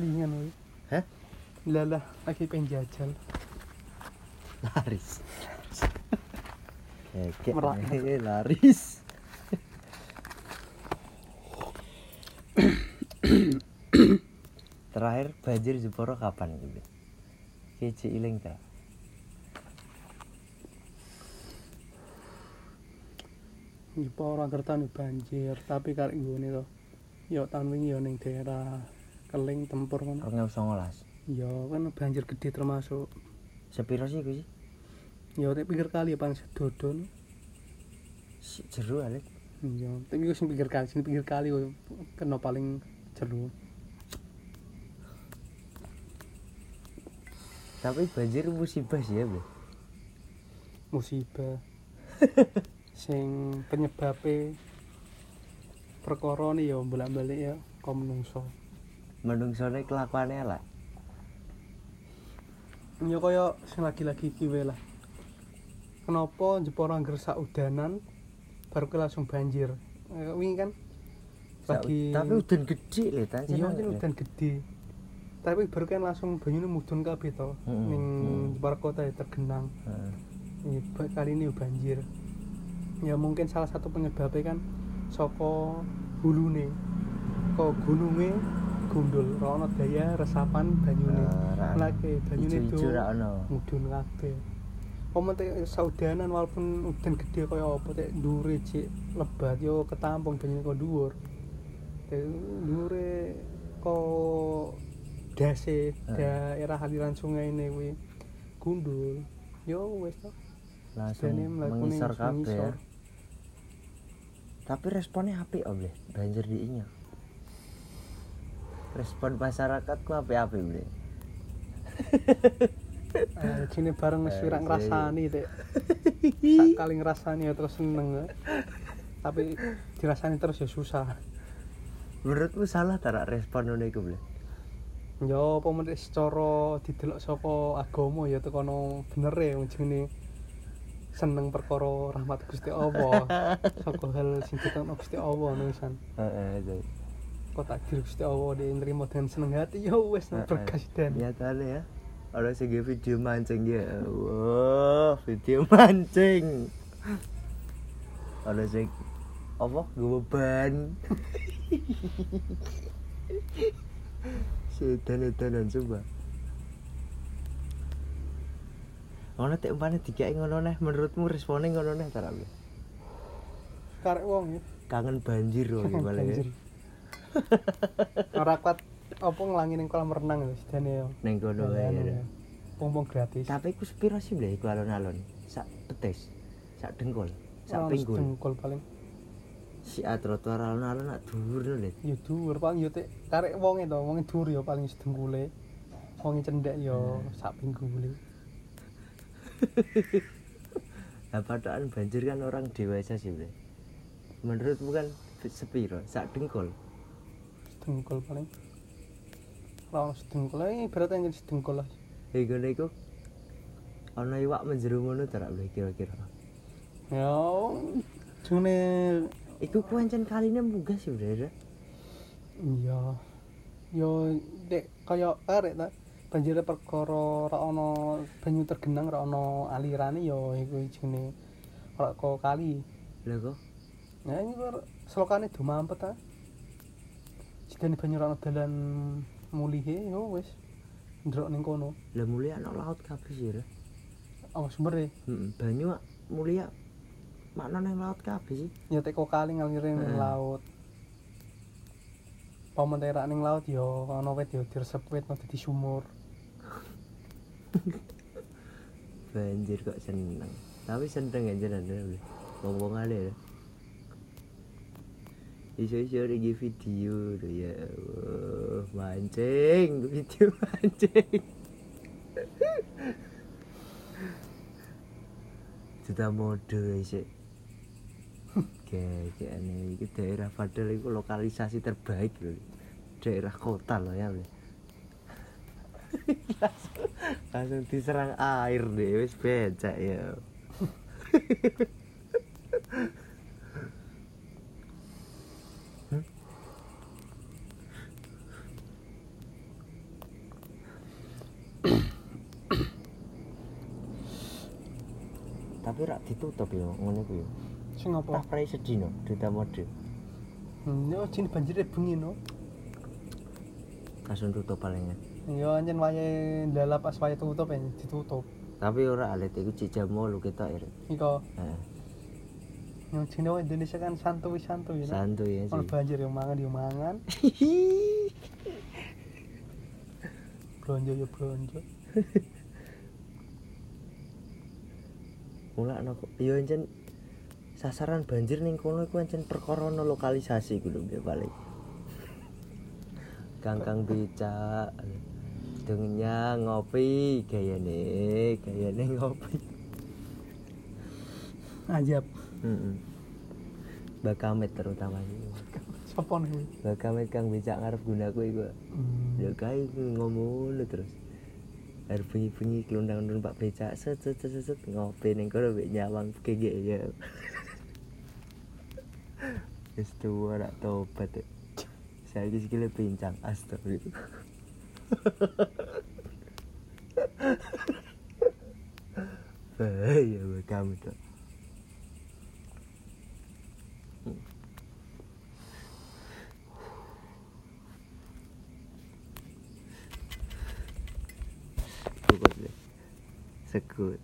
selingan woy. Hah? Lalah lagi pengen jajal. laris Keke Merak. eh, laris terakhir banjir Jeporo kapan gitu Kece iling ta Ipa ora kertane banjir, tapi karek nggone to. Ya tahun wingi ya ning daerah Keling Tempur ngono. Rongeu songolas Ya kan banjir gede termasuk. sepiro sih gue sih Ya tek pinggir kali ya paling sedodon. Si- jeru alik Ya, tapi sing pinggir kali, sing pinggir kali kok kena paling jero. tapi banjir musibah sih ya bro musibah sing penyebabe perkara ni ya bolak-balik ya kok menungso menungsone kelakuannya lah. Ya kaya sing lagi-lagi kiwe lah. Kenapa Jepara angger sak udanan baru ke langsung banjir? Eh, wingi kan? Lagi tapi udan gede lho tan iya kan udan gede. Tapi baru kan langsung banyune mudun kabeh to Mm-mm. ning Mm. Jepara kota ya tergenang. Heeh. Iya, ba- kali ini banjir. Ya mungkin salah satu penyebabnya kan saka hulune kok gununge gundul ana daya resapan banyune Eh, ra lagi banyune itu ra ono mudun kabeh Pomo teh saudanan walaupun udan gede kaya apa teh ndure cik lebat yo ketampung banyune kok dhuwur. Teh ndure kok dase Eh. daerah aliran sungai ini kuwi gundul. Yo wis to. langsung mengisor kabeh ya. tapi responnya apik om Ble. banjir di inya respon masyarakat ku apik-apik bre Eh, sini bareng wis Eh, wira iya, ngrasani teh. Sak kali ngrasani ya terus seneng. ya. Tapi dirasani terus ya susah. menurutmu salah tak respon ngono iku bre Ya apa meneh secara didelok saka agama ya tekono bener wong jenenge seneng perkara rahmat Gusti Allah. Saka hal sing ditekono Gusti Allah nulisan. heeh jadi Kok takdir Gusti Allah dia nerima dengan seneng hati ya wis Heeh. berkah dan. ya orang sing nge video mancing ya wah video mancing orang sing apa gue beban sedan-edanan coba ngono tek umpane dikai ngono neh menurutmu responnya ngono neh ta Rabi? Karek wong ya. kangen banjir loh gimana ya. Ora kuat apa nglangi ning kolam renang ya sedane ya. neng kono wae. Pompong gratis. tapi ku sepiro sih beli iku alon-alon sak betis sak dengkul sak pinggul Dengkul paling. si trotoar alon-alon nak dhuwur lho Lid. Ya dhuwur paling ya tek karek wonge to, wonge dhuwur ya paling sedengkule. Wonge cendek ya sak pinggule. Nah, padahal banjir kan orang dewasa sih. Menurutmu kan sepiro? Sak dengkul. sedengkul paling lawan sedengkul ini berat yang sedengkul lah hei gue nih kok iwak menjeru ngono tidak boleh kira-kira ya cuma iku kau encan kaline ini buka sih berada iya yo dek kaya arek ta banjir perkara ra ana banyu tergenang ra ana alirane yo iku jenenge ra kali lho kok ya iki selokane do mampet ta Jidane banyu ora ana dalan mulihe yo wis ndrok ning kono. lah mulia ana laut kabeh sih. Oh sumber Heeh, banyu mulia makna nang laut kabeh sih. ya teko kali ngalir ning Heeh. laut. Pementerak ning laut yo ana wit yo diresep wit mau dadi sumur. Banjir kok seneng. Tapi seneng ya Bre. Wong-wong ale. ya. Iso-iso lagi video tuh ya Allah, mancing, video mancing. Sudah mode sih. Kayak ini daerah padahal itu lokalisasi terbaik loh. Daerah kota loh ya. Langsung, langsung diserang air deh, wis becak ya. tapi rak ditutup yo ngono ku yo sing apa? Prai sedino duta mode hmm, yo jin banjir bengi no. Langsung tutup palingnya yo anjen wayahe ndala pas wayahe tutup ya ditutup. Tapi ora alit iku cik jam 8 kita ir iko Heeh. yang Cina Indonesia kan santuy santuy no? Santuy ya kalau banjir yo mangan yo mangan. Belanja yo belanja mulak no yo encen sasaran banjir ning kono iku encen perkara no lokalisasi lho ya paling kangkang becak dengnya ngopi gayane gayane ngopi. Ajab heeh bakamet terutama sopo nih bakamet kang becak ngarep gunaku iku. Hmm. ya kae ngomong terus Air bengi-bengi kelundang numpak becak set set set set, ngopi ning kono mek nyawang kege ya. Wis tuwa rak tobat. ya. Saiki sikile pincang astagfirullah. Bahaya kamu tuh. good.